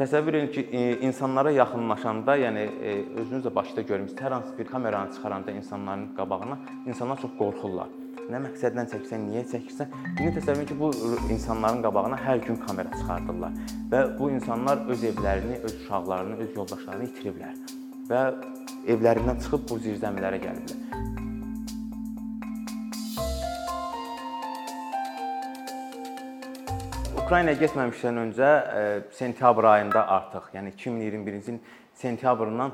təsəvvür edin ki, e, insanlara yaxınlaşanda, yəni e, özünüz də başda görmüsünüz, hər hansı bir kameranı çıxaranda insanların qabağına insanlar çox qorxurlar. Nə məqsədlə çəkirsən, niyə çəkirsən? İndi təsəvvür edin ki, bu insanların qabağına hər gün kamera çıxardırlar və bu insanlar öz evlərini, öz uşaqlarını, öz yoldaşlarını itiriblər və evlərindən çıxıb bu zirzəmilərə gəliblər. Ukraynaya getməmişdən öncə e, sentyabr ayında artıq, yəni 2021-ci ilin sentyabrından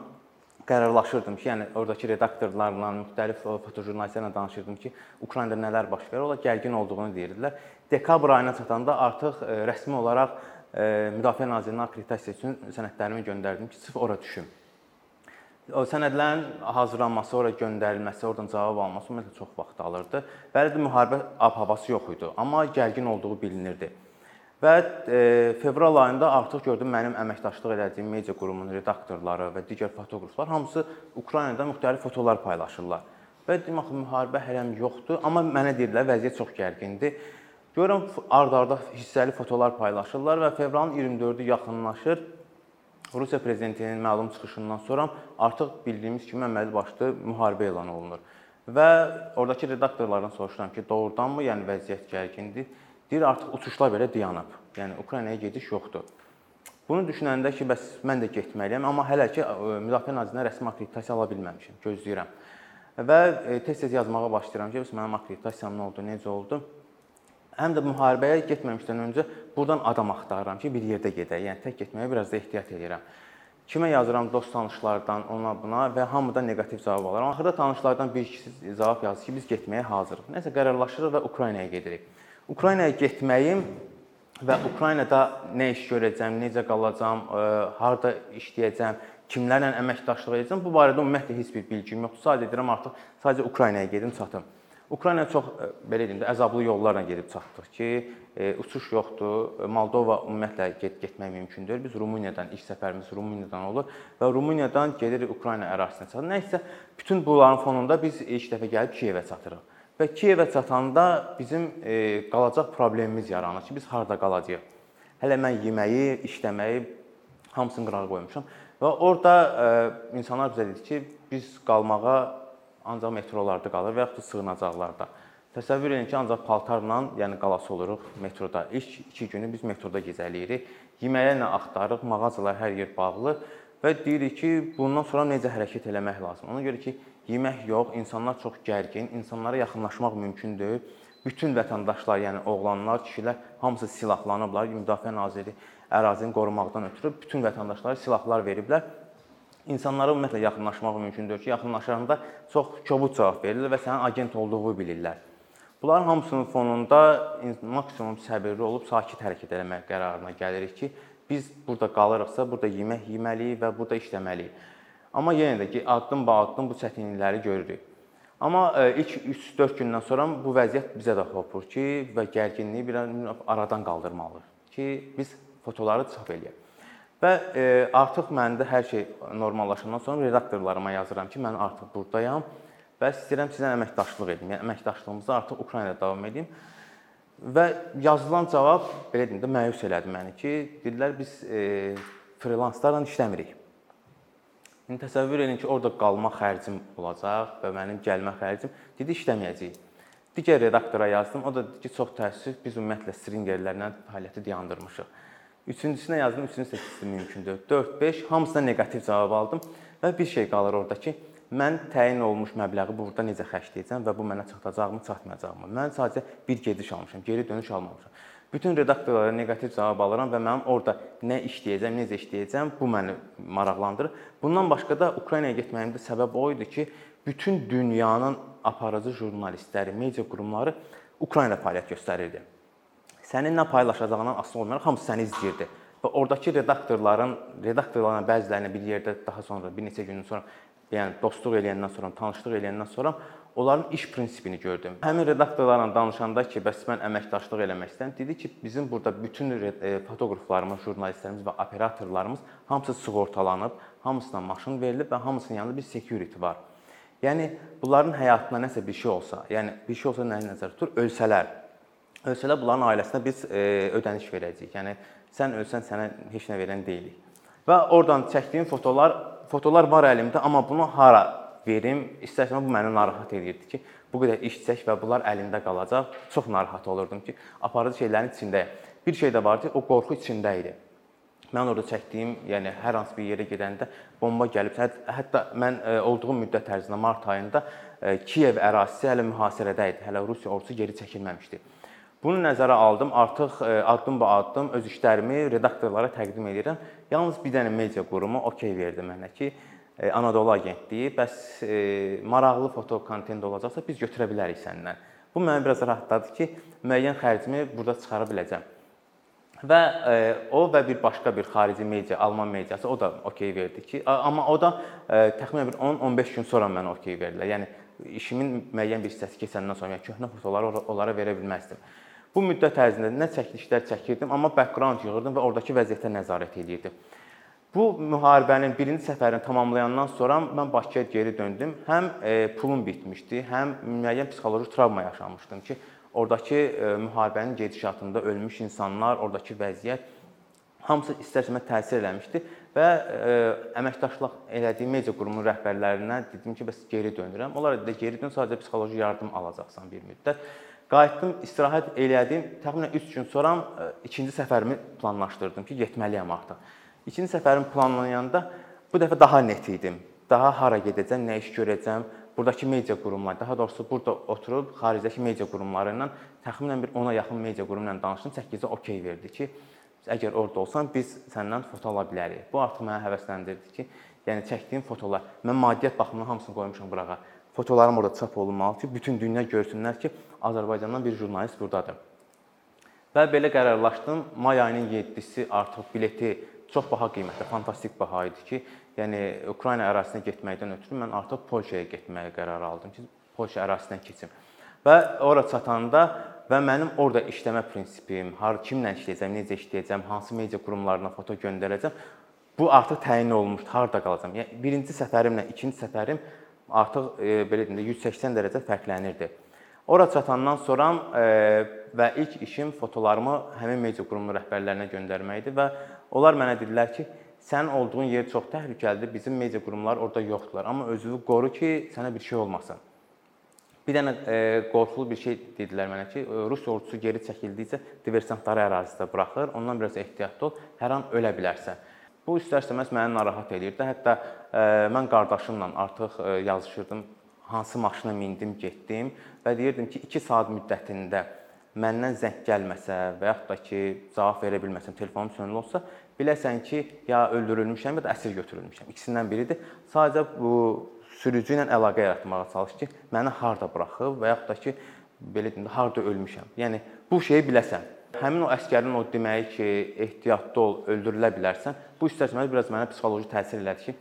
qərarlaşırdım ki, yəni oradakı redaktorlarla, müxtəlif fotojurnalistlərlə danışırdım ki, Ukraynada nələr baş verir. Onlar gərgin olduğunu deyirdilər. Dekabr ayına çatanda artıq e, rəsmi olaraq e, Müdafiə Nazirliyinin akkreditasiya üçün sənədlərimi göndərdim ki, sırf ora düşüm. O sənədlərin hazırlanması, ora göndərilməsi, oradan cavab alması ümumiyyətlə çox vaxt alırdı. Bəli müharibə ab-havası yox idi, amma gərgin olduğu bilinirdi. Və e, fevral ayında artıq gördüm mənim əməkdaşlıq etdiyim media qurumunun redaktorları və digər fotoqraflar hamısı Ukraynada müxtəlif fotolar paylaşırlar. Və dedim axı müharibə hələm yoxdur, amma mənə deyirlər vəziyyət çox gərgindir. Görürəm ard-arda hissəli fotolar paylaşırlar və fevralın 24-ü yaxınlaşır. Rusiya prezidentinin məlum çıxışından sonra artıq bildiyimiz kimi əməli başlı müharibə elan olunur. Və oradakı redaktorlardan soruşuram ki, doğrudanmı, yəni vəziyyət gərgindir? Deyir artıq uçuşlar belə dayanıb. Yəni Ukraynaya gediş yoxdur. Bunu düşünəndə ki, bəs mən də getməliyəm, amma hələ ki Müdafiə Nazirliyinə rəsmi akkreditasiya ala bilməmişəm, gözləyirəm. Və e, tez-tez yazmağa başlayıram ki, bəs mənim akkreditasiyam nə oldu, necə oldu? Həm də müharibəyə getməmişdən öncə burdan adam axtarıram ki, bir yerdə gedək. Yəni tək getməyə biraz da ehtiyat edirəm. Kimə yazıram dost tanışlardan, ona buna və hamıdan neqativ cavab alıram. Axırda tanışlardan bir ikisi cavab yazdı ki, biz getməyə hazırıq. Nəsə qərarlaşırıq və Ukraynaya gedirik. Ukraynaya getməyim və Ukraynada nə iş görəcəm, necə qalacam, e, harda işləyəcəm, kimlərlə əməkdaşlıq edəcəm, bu barədə ümumiyyətlə heç bir bilgim yoxdur. Sadəcə deyirəm artıq sadəcə Ukraynaya gedim çatım. Ukraynaya çox e, belə deyim də əzablı yollarla gedib çatdıq ki, e, uçuş yoxdur. Moldova ümumiyyətlə get getmək mümkün deyil. Biz Rumıniyadan ilk səfərimiz Rumıniyadan olur və Rumıniyadan gedirik Ukrayna ərazisinə çatırıq. Nə isə bütün bunların fonunda biz ilk dəfə gəlib Kiyevə çatırıq. Və Kiyevə çatanda bizim e, qalacaq problemimiz yaranır ki, biz harda qalacağıq? Hələ mən yeməyi, işləməyi hamısını qırağa qoymuşam. Və orada e, insanlar bizə dedi ki, biz qalmağa ancaq metrolarda qalır və yaxud da sığınacaqlarda. Təsəvvür edin ki, ancaq paltarla, yəni qalası oluruq metroda. İlk 2 günü biz metroda gəzəliyirik. Yeməyə nə axtarırıq, mağazalar hər yer bağlı və deyirik ki, bundan sonra necə hərəkət eləmək lazım. Ona görə ki, yemək yox, insanlar çox gərgin, insanlara yaxınlaşmaq mümkün deyil. Bütün vətəndaşlar, yəni oğlanlar, kişilər hamısı silahlanıblar. Müdafiə naziri ərazini qorumaqdan ötürü bütün vətəndaşlara silahlar veriblər. İnsanlara ümumiyyətlə yaxınlaşmaq mümkün deyil ki, yaxınlaşanda çox kobud cavab verirlər və sənin agent olduğunu bilirlər. Bunların hamısının fonunda maksimum səbirli olub sakit hərəkət etmək qərarına gəlirik ki, biz burada qalırıqsa, burada yemək yeməliyik və burada işləməliyik. Amma yenə də ki, addım-ba-addım bu çətinlikləri görürük. Amma e, ilk 3-4 gündən sonra bu vəziyyət bizə də hopur ki, və gərginliyi bir aradan qaldırmalıyıq ki, biz fotoları çap eləyək. Və e, artıq məndə hər şey normallaşandan sonra redaktorlarıma yazıram ki, mən artıq burdayam və istəyirəm sizə əməkdaşlıq edim. Yəni əməkdaşlığımızı artıq Ukraynada davam edim. Və yazılan cavab belə deyim də məyus elədi məni ki, dedilər biz e, freelanslarla işləmirik. İndi təsəvvür edin ki, orada qalma xərcim olacaq və mənim gəlmə xərcim dedi işləməyəcək. Digər redaktora yazdım. O da dedi ki, çox təəssüf, biz ümumiyyətlə stringerlərlə fəaliyyəti dayandırmışıq. Üçüncüsünə yazdım, üçüncüsü seçdim mümkündür. 4-5 hamısına neqativ cavab aldım və bir şey qalır orada ki, mən təyin olmuş məbləği burada necə xərcləyəcəm və bu mənə çatacaqmı, çatmayacaqmı? Mən sadəcə bir gediş almışam, geri dönüş almamışam. Bütün redaktorlara neqativ cavab alıram və mənim orada nə işləyəcəm, necə işləyəcəm, bu məni maraqlandırır. Bundan başqa da Ukraynaya getməyimdə səbəb o idi ki, bütün dünyanın aparıcı jurnalistləri, media qurumları Ukraynada fəaliyyət göstərirdi. Sənin nə paylaşacağından asılı olmayaraq hamısı səni izləyirdi. Və oradakı redaktorların, redaktorların bəzilərini bir yerdə daha sonra, bir neçə gün sonra, yəni dostluq eləyəndən sonra, tanışlıq eləyəndən sonra onların iş prinsipini gördüm. Həmin redaktorlarla danışanda ki, bəs mən əməkdaşlıq eləmək istəyirəm, dedi ki, bizim burada bütün e, fotoqraflarımız, jurnalistlərimiz və operatorlarımız hamısı sığortalanıb, hamısına maşın verilib və hamısının yanında bir security var. Yəni bunların həyatına nəsə bir şey olsa, yəni bir şey olsa nəyi nəzərdə tutur? Ölsələr, Ölsələr bunların ailəsinə biz e, ödəniş verəcəyik. Yəni sən ölsən sənə heç nə verən deyilik. Və oradan çəkdiyim fotolar, fotolar var əlimdə, amma bunu hara verim? İstəsəm bu məni narahat edirdi ki, bu qədər iş çək və bunlar əlində qalacaq. Çox narahat olurdum ki, aparıcı şeylərin içindəyəm. Bir şey də vardı, o qorxu içində idi. Mən orada çəkdiyim, yəni hər hansı bir yerə gedəndə bomba gəlib, hətta mən e, olduğum müddət ərzində mart ayında e, Kiyev ərazisi hələ mühasirədə idi. Hələ Rusiya ordusu geri çəkilməmişdi. Bunu nəzərə aldım. Artıq e, addım-ba-addım öz işlərimi redaktorlara təqdim edirəm. Yalnız bir dənə media qurumu okey verdi mənə ki, Anadolu agentliyi, bəs maraqlı foto kontent olacaqsa biz götürə bilərik səndən. Bu məni biraz rahatladı ki, müəyyən xərcimi burada çıxara biləcəm. Və e, o və bir başqa bir xarici media, Alman mediası o da okey verdi ki, amma o da e, təxminən bir 10-15 gün sonra mənə okey verdilər. Yəni işimin müəyyən bir hissəsi keçəndən sonra, yəni köhnə fotoları onlara verə bilməzdim. Bu müddət ərzində nə çəkilişlər çəkirdim, amma background yığırdım və oradakı vəziyyətə nəzarət edirdim. Bu müharibənin birinci səfərini tamamlayandan sonra mən Bakıya geri döndüm. Həm e, pulum bitmişdi, həm müəyyən psixoloji travma yaşamışdım ki, Oradakı e, müharibənin gedişatında ölmüş insanlar, oradakı vəziyyət hamısı istər-istəməz təsir eləmişdi və e, əməkdaşlıq elədiyim media qurumunun rəhbərlərinə dedim ki, bəs geri dönürəm. Onlar da geri dön, sadəcə psixoloji yardım alacaqsan bir müddət. Qayıtdım, istirahət elədim. Təxminən 3 gün sonra ikinci səfərimi planlaşdırdım ki, getməliyəm artıq. İkinci səfərim planlananda bu dəfə daha net idim. Daha hara gedəcəm, nə iş görəcəm, Buradakı media qurumları, daha doğrusu burada oturub xaricdəki media qurumları ilə təxminən bir 10-a yaxın media qurumu ilə danışdım. 8-ə okey verdi ki, əgər orada olsan biz səndən foto ala bilərik. Bu artıq məni həvəsləndirdi ki, yəni çəkdiyim fotolar, mən maddiyyat baxımından hamısını qoymuşam burağa. Fotolarım orada çap olunmalı ki, bütün dünya görsünlər ki, Azərbaycandan bir jurnalist burdadır. Və belə qərarlaşdım. May ayının 7-si artıq bileti çox baha qiymətli, fantastik baha idi ki, yəni Ukrayna ərazisinə getməkdən ötürü mən artıq Polşaya getməyə qərar aldım ki, Polşa ərazisindən keçim. Və ora çatanda və mənim orada işləmə prinsipim, har kimlə işləyəcəm, necə işləyəcəm, hansı media qurumlarına foto göndərəcəm, bu artıq təyin olunmuşdu. Harda qalacam? Yəni birinci səfərimlə ikinci səfərim artıq e, belə deyim də 180 dərəcə fərqlənirdi. Ora çatandan sonra e, və ilk işim fotolarımı həmin media qurumu rəhbərlərinə göndərmək idi və onlar mənə dedilər ki, sənin olduğun yer çox təhlükəlidir. Bizim media qurumları orada yoxdular. Amma özünü qoru ki, sənə bir şey olmasın. Bir dənə e, qorxulu bir şey dedilər mənə ki, e, Rus ordusu geri çəkildikcə diversantları ərazidə buraxır. Ondan biraz ehtiyatlı ol, hər an ölə bilərsən. Bu istər-istəməz məni narahat eləyirdi. Hətta e, mən qardaşımla artıq e, yazışırdım. Hansı maşına mindim, getdim və deyirdim ki, 2 saat müddətində məndən zəng gəlməsə və yaxud da ki, cavab verə bilməsəm, telefonum sönülü olsa, biləsən ki, ya öldürülmüşəm, ya da əsir götürülmüşəm. İkisindən biridir. Sadəcə bu sürücü ilə əlaqə yaratmağa çalış ki, məni harda buraxıb və yaxud da ki, belə deyim harda ölmüşəm. Yəni bu şeyi biləsən. Həmin o əskərin o deməyi ki, ehtiyatlı ol, öldürülə bilərsən. Bu istər-istəməz biraz mənə psixoloji təsir elədi ki,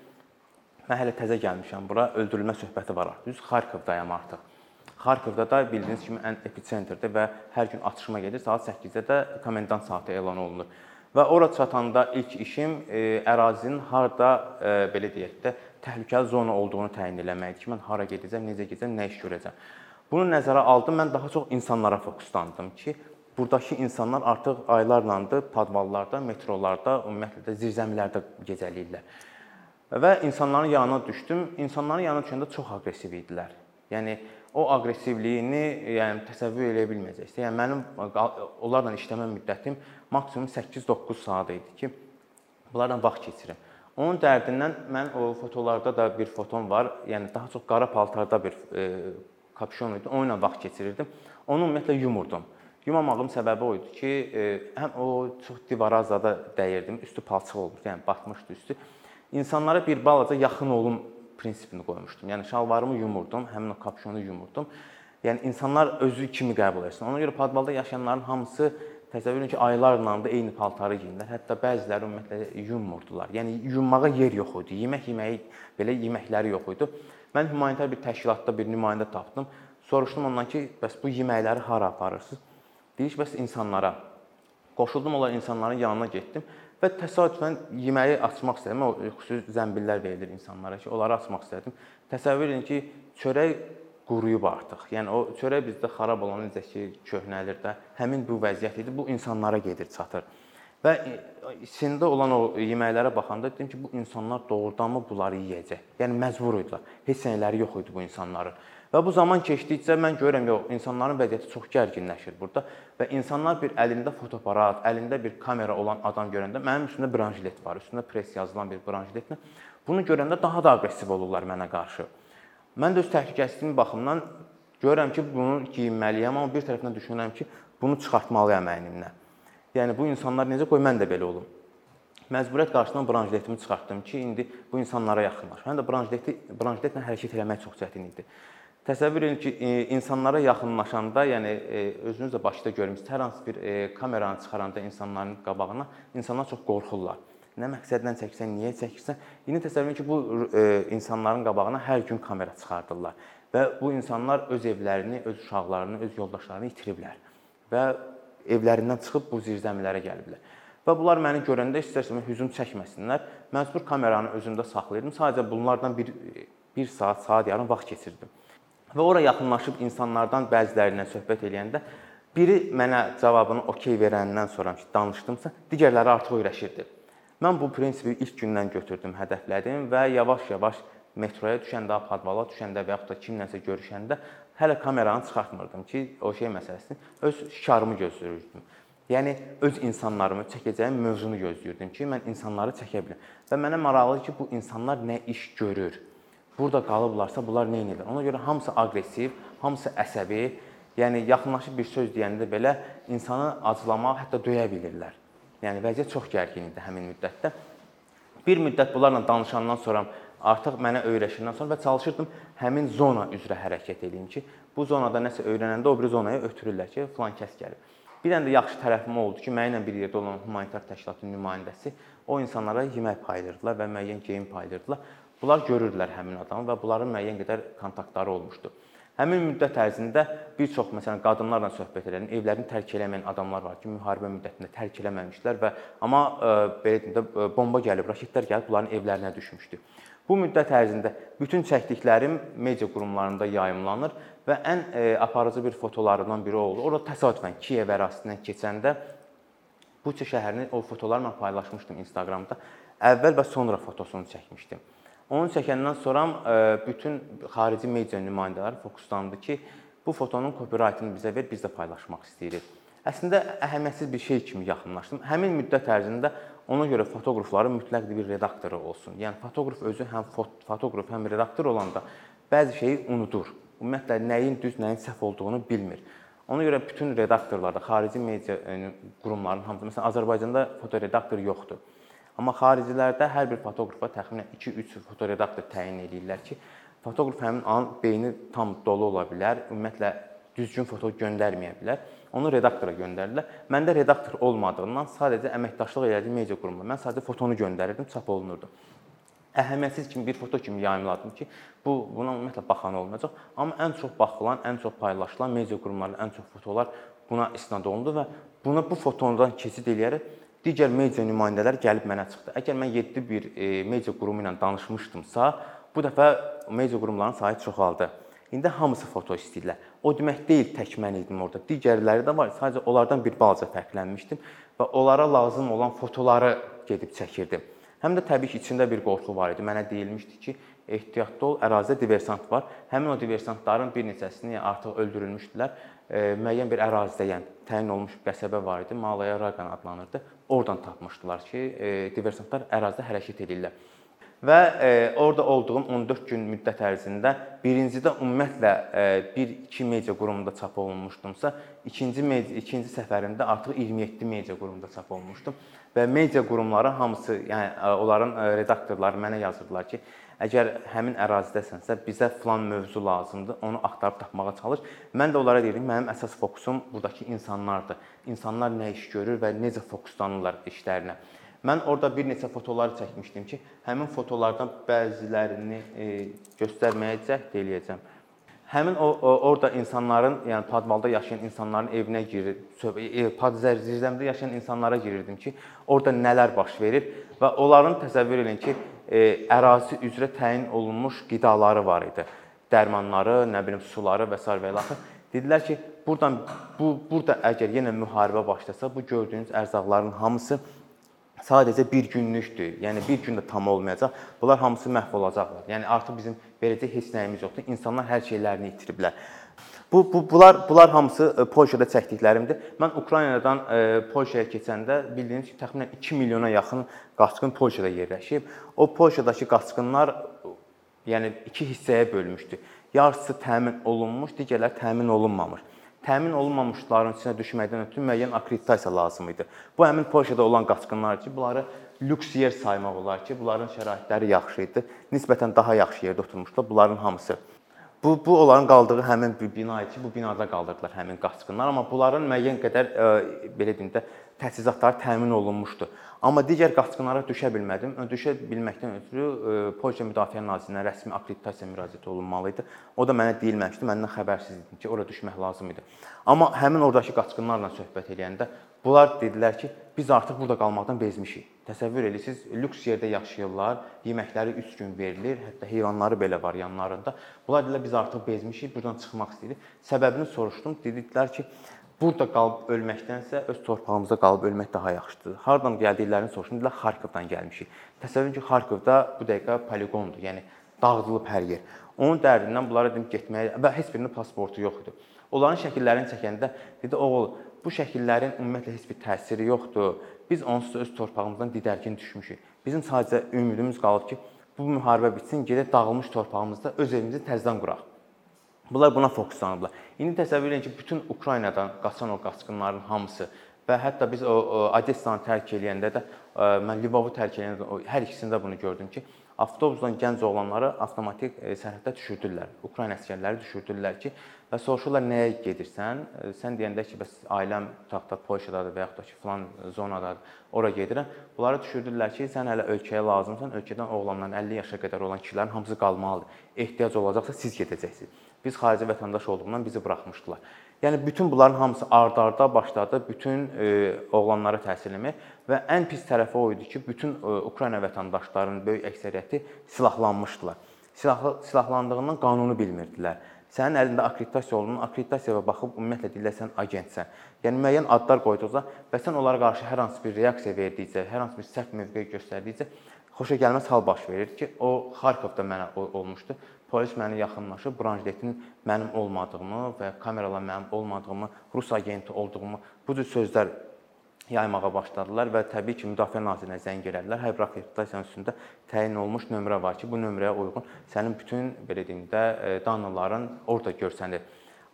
mən hələ təzə gəlmişəm bura, öldürülmə söhbəti var artıq. Düz Xarkovdayam artıq. Xarkovda da bildiyiniz kimi ən episentrdir və hər gün atışma gedir. Saat 8-də də komendant saatı elan olunur. Və ora çatanda ilk işim e, ərazinin harda e, belə deyək də təhlükəli zona olduğunu təyin eləməkdir ki, mən hara gedəcəm, necə gedəcəm, nə iş görəcəm. Bunu nəzərə aldım. Mən daha çox insanlara fokuslandım ki, burdakı insanlar artıq aylarlandır podvallarda, metrolarda, ümumiyyətlə də zirzəmilərdə gecələyirlər. Və insanların yanına düşdüm. İnsanların yanına düşəndə çox aqressiv idilər. Yəni o aqressivliyini yəni təsəvvür edə bilməyəcəksiniz. Yəni mənim onlarla işləmə müddətim maksimum 8-9 saat idi ki, bunlarla vaxt keçirim. Onun dərdindən mən o fotolarda da bir fotom var. Yəni daha çox qara paltarda bir e, kapşon idi. Onunla vaxt keçirirdim. Onu ümumiyyətlə yumurdum. Yumamağım səbəbi o idi ki, e, həm o çox divara zada dəyirdim. Üstü palçıq olurdu, yəni batmışdı üstü. İnsanlara bir balaca yaxın olum prinsipini qoymuşdum. Yəni şalvarımı yumurdum, həmin o kapşonu yumurdum. Yəni insanlar özü kimi qəbul etsin. Ona görə podvalda yaşayanların hamısı təsəvvür edin ki, aylarla da eyni paltarı geyinirlər. Hətta bəziləri ümumiyyətlə yummurdular. Yəni yummağa yer yox idi. Yemək yeməyi belə yeməkləri yox idi. Mən humanitar bir təşkilatda bir nümayəndə tapdım. Soruşdum ondan ki, bəs bu yeməkləri hara aparırsınız? Deyir ki, bəs insanlara. Qoşuldum onlar insanların yanına getdim və təsadüfən yeməyi açmaq istədim. O xüsusi zəmbillər verilir insanlara ki, onları açmaq istədim. Təsəvvür edin ki, çörək quruyub artıq. Yəni o çörək bizdə xarab olan necə ki, köhnəlir də, həmin bu vəziyyət idi. Bu insanlara gedir, çatır. Və içində olan o yeməklərə baxanda dedim ki, bu insanlar doğrudanmı bunları yeyəcək? Yəni məcbur idilər. Heç nələri yox idi bu insanların. Və bu zaman keçdikcə mən görürəm, yox, insanların vəziyyəti çox gərginləşir burada və insanlar bir əlində fotoaparat, əlində bir kamera olan adam görəndə mənim üstümdə branjilet var, üstündə press yazılan bir branjiletlə bunu görəndə daha da aqressiv olurlar mənə qarşı. Mən də öz təhlükəsizliyim baxımından görürəm ki, bunu geyinməliyəm, amma bir tərəfdən düşünürəm ki, bunu çıxartmalıyam əynimdən. Yəni bu insanlar necə qoy mən də belə olum. Məcburiyyət qarşısından branjiletimi çıxartdım ki, indi bu insanlara yaxınlaşım. Həm də branjileti branjiletlə hərəkət etmək çox çətin idi. Təsəvvür edin ki, e, insanlara yaxınlaşanda, yəni e, özünüz də başda görmüsünüz, hər hansı bir e, kameranı çıxaranda insanların qabağına insanlar çox qorxurlar. Nə məqsədlə çəkirsən, niyə çəkirsən? İndi təsəvvür edin ki, bu insanların qabağına hər gün kamera çıxardırlar və bu insanlar öz evlərini, öz uşaqlarını, öz yoldaşlarını itiriblər və evlərindən çıxıb bu zirzəmilərə gəliblər. Və bunlar məni görəndə istərsə hücum çəkməsinlər. Məcbur kameranı özümdə saxlayırdım. Sadəcə bunlardan bir 1 saat, saat yarım vaxt keçirdim. Və ora yaxınlaşıb insanlardan bəzilərindən söhbət eləyəndə biri mənə cavabını okey verəndən sonra ki, danışdımsa, digərləri artıq öyrəşirdi. Mən bu prinsipi ilk gündən götürdüm, hədəflədim və yavaş-yavaş metroya düşəndə, padvala düşəndə və yaxud da kimlənsə görüşəndə hələ kameranı çıxartmırdım ki, o şey məsələsini öz şikarımı gözləyirdim. Yəni öz insanlarımı çəkəcəyim mövzunu gözləyirdim ki, mən insanları çəkə bilim. Və mənə maraqlıdır ki, bu insanlar nə iş görür? Burada qalıblarsa bunlar nə edirlər? Ona görə hamısı aqressiv, hamısı əsəbi, yəni yaxınlaşıb bir söz deyəndə belə insanı acılamaq, hətta döyə bilirlər. Yəni vəziyyət çox gərgin idi həmin müddətdə. Bir müddət bunlarla danışandan sonra artıq mənə öyrəşəndən sonra və çalışırdım həmin zona üzrə hərəkət edeyim ki, bu zonada nəsə öyrənəndə o biri zonaya ötürürlər ki, filan kəs gəlib. Bir dənə də yaxşı tərəfim oldu ki, mənimlə bir yerdə olan humanitar təşkilatın nümayəndəsi o insanlara yemək paylayırdılar və müəyyən geyim paylayırdılar. Bunlar görürdülər həmin adamı və bunların müəyyən qədər kontaktları olmuşdu. Həmin müddət ərzində bir çox məsələn qadınlarla söhbət edən, evlərini tərk eləməyən adamlar var ki, müharibə müddətində tərk eləməmişlər və amma e, belə deyim də e, bomba gəlib, raketlər gəlib bunların evlərinə düşmüşdü. Bu müddət ərzində bütün çəkdiklərim media qurumlarında yayımlanır və ən e, aparıcı bir fotolarından biri oldu. Orada təsadüfən Kiyev ərazisindən keçəndə Buça şəhərini o fotolarla paylaşmışdım Instagramda. Əvvəl və sonra fotosunu çəkmişdim. Onu çəkəndən sonra e, bütün xarici media nümayəndələri fokuslandı ki, bu fotonun copyright-ını bizə ver, biz də paylaşmaq istəyirik. Əslində əhəmiyyətsiz bir şey kimi yaxınlaşdım. Həmin müddət ərzində ona görə fotoqrafların mütləq bir redaktoru olsun. Yəni fotoqraf özü həm fotoqraf, həm redaktor olanda bəzi şeyi unudur. Ümumiyyətlə nəyin düz, nəyin səhv olduğunu bilmir. Ona görə bütün redaktorlarda, xarici media e, qurumlarının hamısı, məsələn Azərbaycanda fotoredaktor yoxdur. Amma xaricilərdə hər bir fotoqrafa təxminən 2-3 fotoredaktor təyin edirlər ki, fotoqraf həmin an beyni tam dolu ola bilər, ümumiyyətlə düzgün foto göndərməyə bilər. Onu redaktora göndərirlər. Məndə redaktor olmadığından sadəcə əməkdaşlıq elədiyim media qurumuna mən sadəcə fotonu göndərirdim, çap olunurdu. Əhəmiyyətsiz kimi bir foto kimi yayımladım ki, bu buna ümumiyyətlə baxan olmayacaq. Amma ən çox baxılan, ən çox paylaşılan media qurumlarının ən çox fotolar buna istinad olundu və bunu bu fotodan keçid eləyərək digər media nümayəndələri gəlib mənə çıxdı. Əgər mən 7 bir e, media qurumu ilə danışmışdımsa, bu dəfə media qurumlarının sayı çoxaldı. İndi hamısı foto istəyirlər. O demək deyil tək mən idim orada. Digərləri də var. Sadəcə onlardan bir balaca fərqlənmişdim və onlara lazım olan fotoları gedib çəkirdim. Həm də təbii ki, içində bir qorxu var idi. Mənə deyilmişdi ki, ehtiyatlı ol, ərazidə diversant var. Həmin o diversantların bir neçəsini artıq öldürülmüşdülər. E, müəyyən bir ərazidə, yəni təyin olunmuş qəsəbə var idi, Malaya Raqan adlanırdı. Oradan tapmışdılar ki, e, diversantlar ərazidə hərəkət edirlər. Və e, orada olduğum 14 gün müddət ərzində birincidə ümumiyyətlə e, 1-2 media qurumunda çap olunmuşdumsa, ikinci media ikinci səfərimdə artıq 27 media qurumunda çap olunmuşdum və media qurumları hamısı, yəni e, onların e, redaktorları mənə yazırdılar ki, Əgər həmin ərazidəsənsə, bizə filan mövzu lazımdır, onu axtarıb tapmağa çalış. Mən də onlara deyirdim, mənim əsas fokusum burdakı insanlardır. İnsanlar nə iş görür və necə fokuslanırlar işlərinə. Mən orada bir neçə fotolar çəkmişdim ki, həmin fotolardan bəzilərini e, göstərməyə cəhd eləyəcəm. Həmin o, o orada insanların, yəni Padvalda yaşayan insanların evinə girir, e, Padzərzəmdə yaşayan insanlara girirdim ki, orada nələr baş verir və onların təsəvvür edin ki, ərazi üzrə təyin olunmuş qidaları var idi. dərmanları, nə bilim suları və s. və ilaxır. Dedilər ki, burdan bu burada əgər yenə müharibə başlasa, bu gördüyünüz ərzaqların hamısı sadəcə bir günlükdür. Yəni bir gün də tam olmayacaq. Bunlar hamısı məhv olacaqlar. Yəni artıq bizim verəcək heç nəyimiz yoxdur. İnsanlar hər şeylərini itiriblər. Bu, bu bunlar bunlar hamısı e, Polşada çəkdiklərimdir. Mən Ukraynadan e, Polşaya keçəndə bildiyiniz kimi təxminən 2 milyona yaxın qaçqın Polşada yerləşib. O Polşadakı qaçqınlar yəni iki hissəyə bölmüşdü. Yarısı təmin olunmuş, digərləri təmin olunmamış təmin olunmamışların içinə düşməkdən ötürü müəyyən akkreditasiya lazım idi. Bu həmin Polşada olan qaçqınlar ki, bunları lüks yer saymaq olar ki, bunların şəraitləri yaxşı idi. Nisbətən daha yaxşı yerdə oturmuşdular bunların hamısı. Bu bu onların qaldığı həmin bir bina idi bu binada qaldırdılar həmin qaçqınlar, amma bunların müəyyən qədər ə, e, belə deyim də təchizatları təmin olunmuşdu. Amma digər qaçqınlara düşə bilmədim. Düşə bilməkdən ötürü e, Polşa Müdafiə Nazirliyinə rəsmi akkreditasiya müraciət olunmalı idi. O da mənə deyilməmişdi. Məndən xəbərsiz idim ki, ora düşmək lazım idi. Amma həmin oradakı qaçqınlarla söhbət edəndə bunlar dedilər ki, biz artıq burada qalmaqdan bezmişik. Təsəvvür edirsiniz, lüks yerdə yaşayırlar, yeməkləri 3 gün verilir, hətta heyvanları belə var yanlarında. Bunlar dedilər biz artıq bezmişik, buradan çıxmaq istəyirik. Səbəbini soruşdum. Dedilər ki, burada qalıb ölməkdənsə öz torpağımızda qalıb ölmək daha yaxşıdır. Hardan gəldiklərini soruşdum. Dedilər Xarkovdan gəlmişik. Təsəvvür edin ki, Xarkovda bu dəqiqə poliqondur. Yəni dağıdılıb hər yer. Onun dərdindən bunlara dedim getməyə və heç birinin pasportu yox idi. Onların şəkillərini çəkəndə dedi, oğul, bu şəkillərin ümumiyyətlə heç bir təsiri yoxdur. Biz onsuz öz torpağımızdan didərgin düşmüşük. Bizim sadəcə ümidimiz qalıb ki, bu müharibə bitsin, gedək dağılmış torpağımızda öz evimizi təzədən quraq. Bunlar buna fokuslanıblar. İndi təsəvvür edin ki, bütün Ukraynadan qaçan o qaçqınların hamısı və hətta biz o, o Odessanı tərk eləyəndə də mən Lvovu tərk eləyəndə hər ikisində bunu gördüm ki, avtobusdan gənc oğlanları avtomatik e, sərhəddə düşürdülər. Ukrayna əsgərləri düşürdülər ki, və soruşurlar nəyə gedirsən? E, sən deyəndə ki, bəs ailəm tutaq Polşadadır və yaxud da ki, filan zonadadır, ora gedirəm. Bunları düşürdülər ki, sən hələ ölkəyə lazımsan, ölkədən oğlanların 50 yaşa qədər olan kişilərin hamısı qalmalıdır. Ehtiyac olacaqsa siz gedəcəksiniz. Biz xarici vətəndaş olduğundan bizi buraxmışdılar. Yəni bütün bunların hamısı ard-arda başladı bütün e, oğlanlara təhsil etmək və ən pis tərəfi o idi ki, bütün e, Ukrayna vətəndaşlarının böyük əksəriyyəti silahlanmışdılar. Silahlı silahlandığından qanunu bilmirdilər. Sənin əlində akkreditasiya olunun, akkreditasiyaya baxıb ümumiyyətlə deyirlər sən agentsən. Yəni müəyyən adlar qoyduqca və sən onlara qarşı hər hansı bir reaksiya verdikcə, hər hansı bir sərt mövqe göstərdikcə xoşagəlməz hal baş verir ki, o Xarkovda mənə olmuşdu. Polis məni yaxınlaşıb branşletin mənim olmadığımı və kameralar mənim olmadığımı, rus agenti olduğumu bu cür sözlər yaymağa başladılar və təbii ki, Müdafiə Nazirliyinə zəng elədilər. Hər bir akkreditasiyanın üstündə təyin olunmuş nömrə var ki, bu nömrəyə uyğun sənin bütün belə deyim də e, danıların orada görsənir.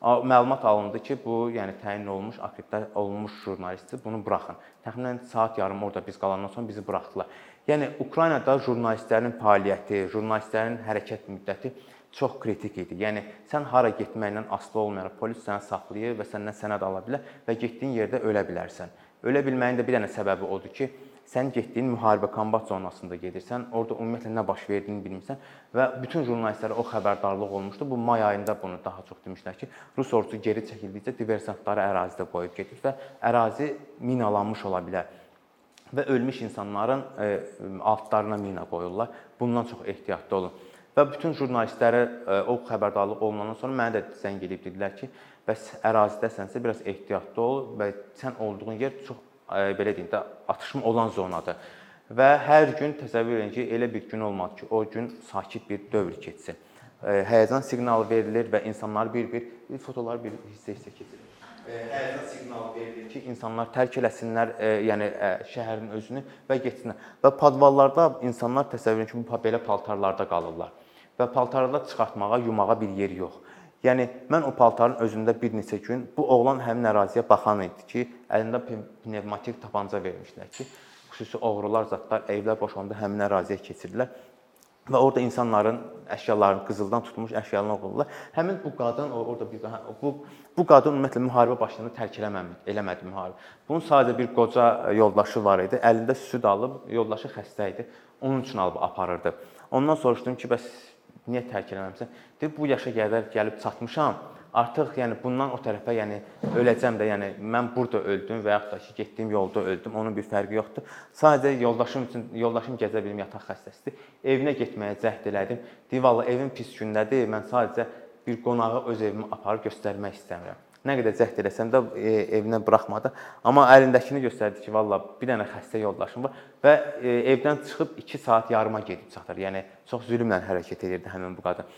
Məlumat alındı ki, bu yəni təyin olunmuş, akkreditasiya olunmuş jurnalistdir. Bunu buraxın. Təxminən saat yarım orada biz qalandan sonra bizi buraxdılar. Yəni Ukraynada jurnalistlərin fəaliyyəti, jurnalistlərin hərəkət müddəti çox kritik idi. Yəni sən hara getməklə asılı olmayaraq polis səni saxlayır və səndən sənəd ala bilər və getdiyin yerdə ölə bilərsən. Ölə bilməyin də bir dənə səbəbi odur ki, sən getdiyin müharibə kombat zonasında gedirsən, orada ümumiyyətlə nə baş verdiyini bilmirsən və bütün jurnalistlərə o xəbərdarlıq olmuşdu. Bu may ayında bunu daha çox demişlər ki, Rus ordusu geri çəkildikcə diversantları ərazidə qoyub gedir və ərazi minalanmış ola bilər və ölmüş insanların e, altlarına mina qoyurlar. Bundan çox ehtiyatlı olun. Və bütün jurnalistlərə e, o xəbərdarlıq olunandan sonra mənə də zəng edib dedilər ki, bəs ərazidəsənsə biraz ehtiyatlı ol və sən olduğun yer çox e, belə deyim də atışma olan zonadır. Və hər gün təsəvvür edin ki, elə bir gün olmadı ki, o gün sakit bir dövr keçsin. Həyəcan siqnalı verilir və insanlar bir-bir fotolar bir hissə-hissə keçirir həyəcan siqnalı verilir ki, insanlar tərk eləsinlər, e, yəni e, şəhərin özünü və getsinlər. Və podvallarda insanlar təsəvvür edin ki, bu belə paltarlarda qalırlar və paltarlarda çıxartmağa, yumağa bir yer yox. Yəni mən o paltarın özündə bir neçə gün bu oğlan həmin əraziyə baxan idi ki, əlində pnevmatik tapanca vermişlər ki, xüsusi oğrular, zətlər evlər boşanda həmin əraziyə keçirdilər və orada insanların əşyalarını qızıldan tutulmuş əşyalarını oğurladılar. Həmin bu qadın orada bir hə, bu bu qadın ümumiyyətlə müharibə başlayanda tərk eləmədi, eləmədi müharibə. Bunun sadəcə bir qoca yoldaşı var idi. Əlində süd alıb, yoldaşı xəstə idi. Onun üçün alıb aparırdı. Ondan soruşdum ki, bəs niyə tərk eləməmisən? Dedi, bu yaşa qədər gəlib çatmışam. Artıq yəni bundan o tərəfə yəni öləcəm də, yəni mən burada öldüm və yaxud da ki, getdiyim yolda öldüm. Onun bir fərqi yoxdur. Sadəcə yoldaşım üçün yoldaşım gəzə bilim yataq xəstəsidir. Evinə getməyə cəhd elədim. Divallı evim pis gündədir. Mən sadəcə bir qonağı öz evimə aparıb göstərmək istəmirəm. Nə qədər cəhd eləsəm də e, evinə buraxmadı. Amma əlindəkini göstərdi ki, valla bir dənə xəstə yoldaşım var və e, evdən çıxıb 2 saat yarıma gedib çatır. Yəni çox zülmlə hərəkət edirdi həmin bu qadın.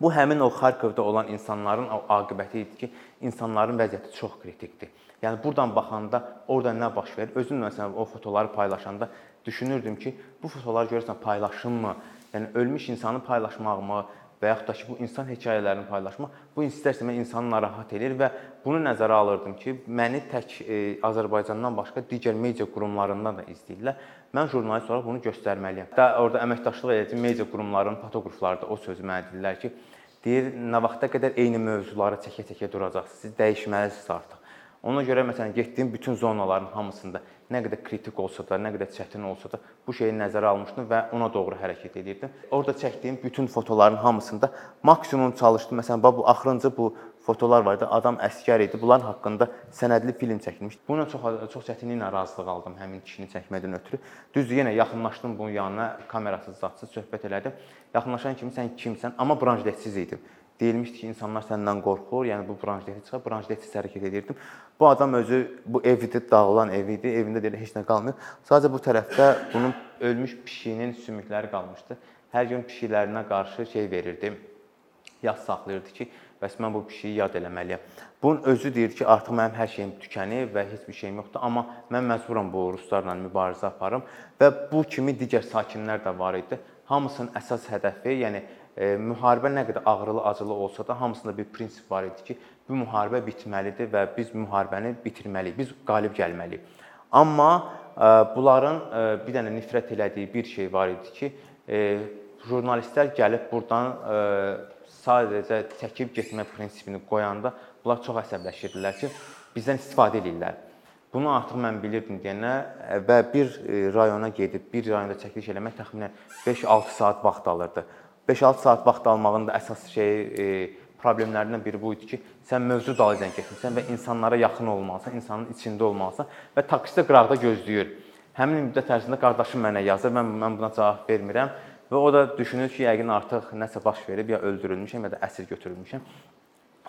Bu həmin o Xarkovda olan insanların o aqibəti idi ki, insanların vəziyyəti çox kritikdir. Yəni burdan baxanda orada nə baş verir? Özüm məsələn o fotoları paylaşanda düşünürdüm ki, bu fotoları görürsən paylaşımmı? Yəni ölmüş insanı paylaşmaqmı? Və yaxud da ki, bu insan hekayələrini paylaşmaq bu istər-istəməz insanı narahat edir və bunu nəzərə alırdım ki, məni tək e, Azərbaycandan başqa digər media qurumlarından da izləyirlər. Mən jurnalist olaraq bunu göstərməliyəm. Da orada əməkdaşlıq edəcəm media qurumlarının fotoqrafları da o sözü mənə dedilər ki, deyir, nə vaxta qədər eyni mövzuları çəkə-çəkə duracaqsınız. Siz dəyişməlisiniz artıq. Ona görə məsələn getdiyim bütün zonaların hamısında nə qədər kritik olsa da, nə qədər çətin olsa da bu şeyi nəzərə almışdım və ona doğru hərəkət edirdim. Orda çəkdiyim bütün fotoların hamısında maksimum çalışdım. Məsələn, bu axırıncı bu fotolar var idi. Adam əskər idi. Bunların haqqında sənədli film çəkilmişdi. Buna çox çox çətinliklə razılıq aldım həmin kişini çəkmədən ötürü. Düzdür, yenə yaxınlaşdım bunun yanına, kamerasız, zadsız söhbət elədim. Yaxınlaşan kimi sən kimsən? Amma branşletsiz idim deyilmişdi ki, insanlar səndən qorxur, yəni bu branşleti çıxar, branşletsiz hərəkət edirdim. Bu adam özü bu ev idi, dağılan ev idi, evində deyir heç nə qalmır. Sadəcə bu tərəfdə bunun ölmüş pişiyinin sümükləri qalmışdı. Hər gün pişiklərinə qarşı şey verirdi. Yas saxlayırdı ki, bəs mən bu pişiyi yad eləməliyəm. Bunun özü deyir ki, artıq mənim hər şeyim tükənib və heç bir şeyim yoxdur, amma mən məcburam bu ruslarla mübarizə aparım və bu kimi digər sakinlər də var idi. Hamısının əsas hədəfi, yəni müharibə nə qədər ağrılı, acılı olsa da hamısında bir prinsip var idi ki, bu müharibə bitməlidir və biz müharibəni bitirməliyik. Biz qalib gəlməliyik. Amma bunların bir dənə nifrət elədiyi bir şey var idi ki, jurnalistlər gəlib burdan sadəcə çəkib getmə prinsipini qoyanda bunlar çox əsəbləşirdilər ki, bizdən istifadə edirlər. Bunu artıq mən bilirdim deyənə və bir rayona gedib bir rayonda çəkiliş eləmək təxminən 5-6 saat vaxt alırdı. 5-6 saat vaxt almağın da əsas şeyi e, problemlərindən biri bu idi ki, sən mövzu dalınca getmisən və insanlara yaxın olmalısan, insanın içində olmalısan və taksidə qıraqda gözləyir. Həmin müddət ərzində qardaşım mənə yazır, mən mən buna cavab vermirəm və o da düşünür ki, yəqin artıq nəsə baş verib, ya öldürülmüşəm, ya da əsir götürülmüşəm.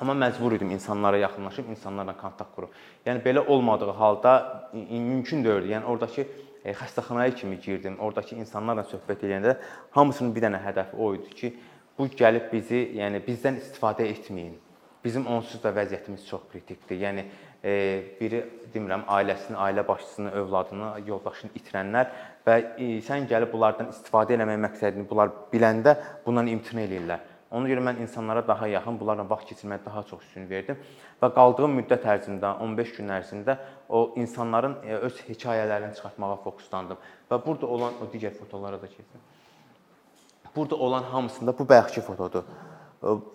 Amma məcbur idim insanlara yaxınlaşıb, insanlarla kontakt qurub. Yəni belə olmadığı halda mümkün deyildi. Yəni oradakı E, xəstəxanaya kimi girdim. Oradakı insanlarla söhbət edəndə hamısının bir dənə hədəfi o idi ki, bu gəlib bizi, yəni bizdən istifadə etməyin. Bizim onsuz da vəziyyətimiz çox kritikdir. Yəni e, biri demirəm ailəsini, ailə başçısını, övladını, yoldaşını itirənlər və e, sən gəlib bunlardan istifadə etmək məqsədini bunlar biləndə bundan imtina eləyirlər. Ona görə mən insanlara daha yaxın, bunlarla vaxt keçirməyə daha çox üstün verdim və qaldığım müddət ərzində, 15 gün ərzində o insanların e, öz hekayələrini çıxartmağa fokuslandım və burada olan o digər fotolara da keçdim. Burada olan hamısında bu bayaqki fotodur.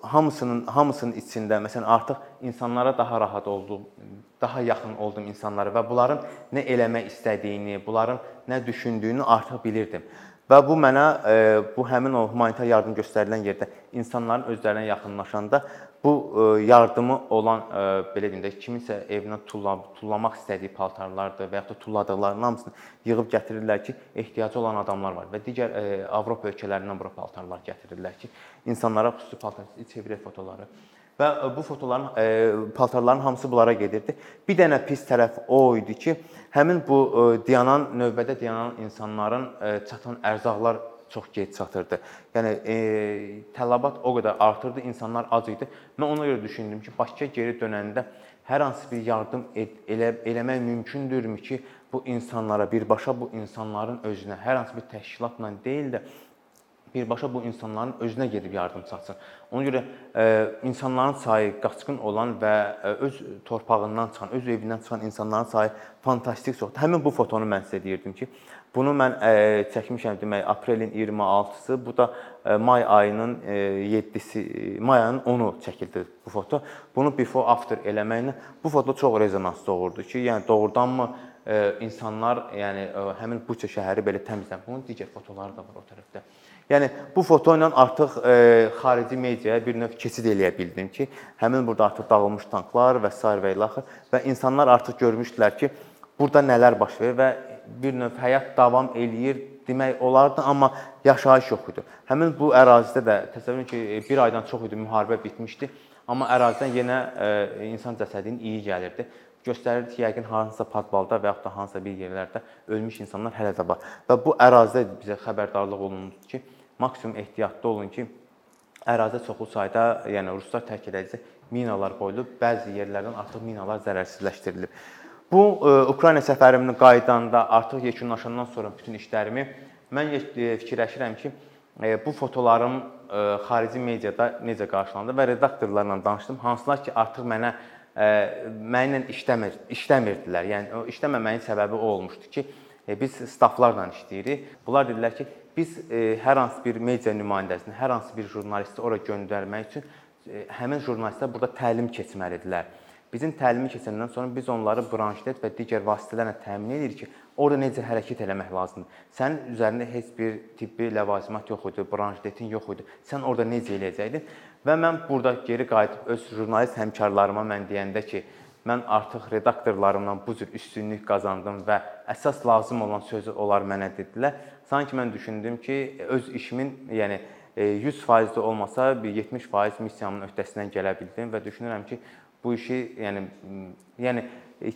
Hamısının hamısının içində məsələn artıq insanlara daha rahat oldum, daha yaxın oldum insanlara və bunların nə eləmək istədiyini, bunların nə düşündüyünü artıq bilirdim. Və bu mənə e, bu həmin o humanitar yardım göstərilən yerdə insanların özlərinə yaxınlaşanda bu e, yardımı olan e, belə deyim də kiminsə evinə tulla, tullamaq istədiyi paltarlardır və ya da tulladıqlarının hamısını yığıb gətirirlər ki, ehtiyacı olan adamlar var və digər Avropa ölkələrindən bura paltarlar gətirirlər ki, insanlara xüsusi paltar çevirək fotoları və bu fotoların paltarların hamısı bunlara gedirdi. Bir dənə pis tərəf o idi ki, həmin bu dayanan növbədə dayanan insanların çatan ərzaqlar çox gec çatırdı. Yəni e, tələbat o qədər artırdı, insanlar ac idi. Mən ona görə düşündüm ki, Bakıya geri dönəndə hər hansı bir yardım ed elə eləmək mümkündürmü ki, bu insanlara birbaşa bu insanların özünə hər hansı bir təşkilatla deyil də birbaşa bu insanların özünə gedib yardım çatsın. Ona görə e, insanların sayı qaçqın olan və e, öz torpağından çıxan, öz evindən çıxan insanların sayı fantastik çoxdur. Həmin bu fotonu mən sizə deyirdim ki, bunu mən e, çəkmişəm demək aprelin 26-sı, bu da e, may ayının e, 7-si, may ayının 10-u çəkildi bu foto. Bunu before after eləməklə bu foto çox rezonans doğurdu ki, yəni doğrudanmı e, insanlar, yəni e, həmin Buça şəhəri belə təmizlən. Bunun digər fotoları da var o tərəfdə. Yəni bu foto ilə artıq e, xarici mediaya bir növ keçid eləyə bildim ki, həmin burada artıq dağılmış tanklar və s. və ilaxır və insanlar artıq görmüşdülər ki, burada nələr baş verir və bir növ həyat davam eləyir demək olardı, amma yaşayış yox idi. Həmin bu ərazidə də təsəvvür ki, bir aydan çox idi müharibə bitmişdi, amma ərazidən yenə e, insan cəsədinin iyi gəlirdi göstərirdi ki, yəqin hansısa podvalda və yaxud da hansısa bir yerlərdə ölmüş insanlar hələ də var. Və bu ərazidə bizə xəbərdarlıq olundu ki, maksimum ehtiyatlı olun ki, ərazidə çoxlu sayda, yəni ruslar tərk edici minalar qoyulub, bəzi yerlərdən artıq minalar zərərsizləşdirilib. Bu e, Ukrayna səfərimin qaydanda artıq yekunlaşandan sonra bütün işlərimi mən e, fikirləşirəm ki, e, bu fotolarım xarici mediada necə qarşılandı və redaktorlarla danışdım, hansılar ki, artıq mənə mənimlə işləmir, işləmirdilər. Yəni o işləməməyin səbəbi o olmuşdu ki, biz staflarla işləyirik. Bunlar dedilər ki, biz e, hər hansı bir media nümayəndəsini, hər hansı bir jurnalisti ora göndərmək üçün e, həmin jurnalistlər burada təlim keçməlidirlər. Bizim təlimi keçəndən sonra biz onları branşlet və digər vasitələrlə təmin edirik ki, orada necə hərəkət eləmək lazımdır. Sənin üzərində heç bir tibbi ləvazimat yox idi, branşletin yox idi. Sən orada necə eləyəcəkdin? Və mən burada geri qayıdıb öz jurnalist həmkarlarıma mən deyəndə ki, mən artıq redaktorlarımla bu cür üstünlük qazandım və əsas lazım olan sözü onlar mənə dedilər sanki mən düşündüm ki, öz işimin, yəni 100% də olmasa bir 70% missiyamın öhdəsindən gələ bildim və düşünürəm ki, bu işi, yəni yəni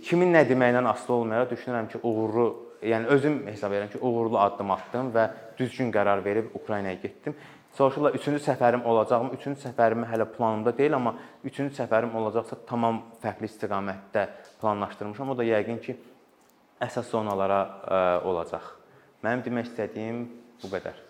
kimin nə deməyindən asılı olmayaraq düşünürəm ki, uğurlu, yəni özüm hesab edirəm ki, uğurlu addım atdım və düzgün qərar verib Ukraynaya getdim. Soruşurlar, üçüncü səfərim olacaqmı? Üçüncü səfərim hələ planımda deyil, amma üçüncü səfərim olacaqsa tamam fərqli istiqamətdə planlaşdırmışam. O da yəqin ki, əsas zonalara ə, olacaq. Mənim demək istədiyim bu qədər.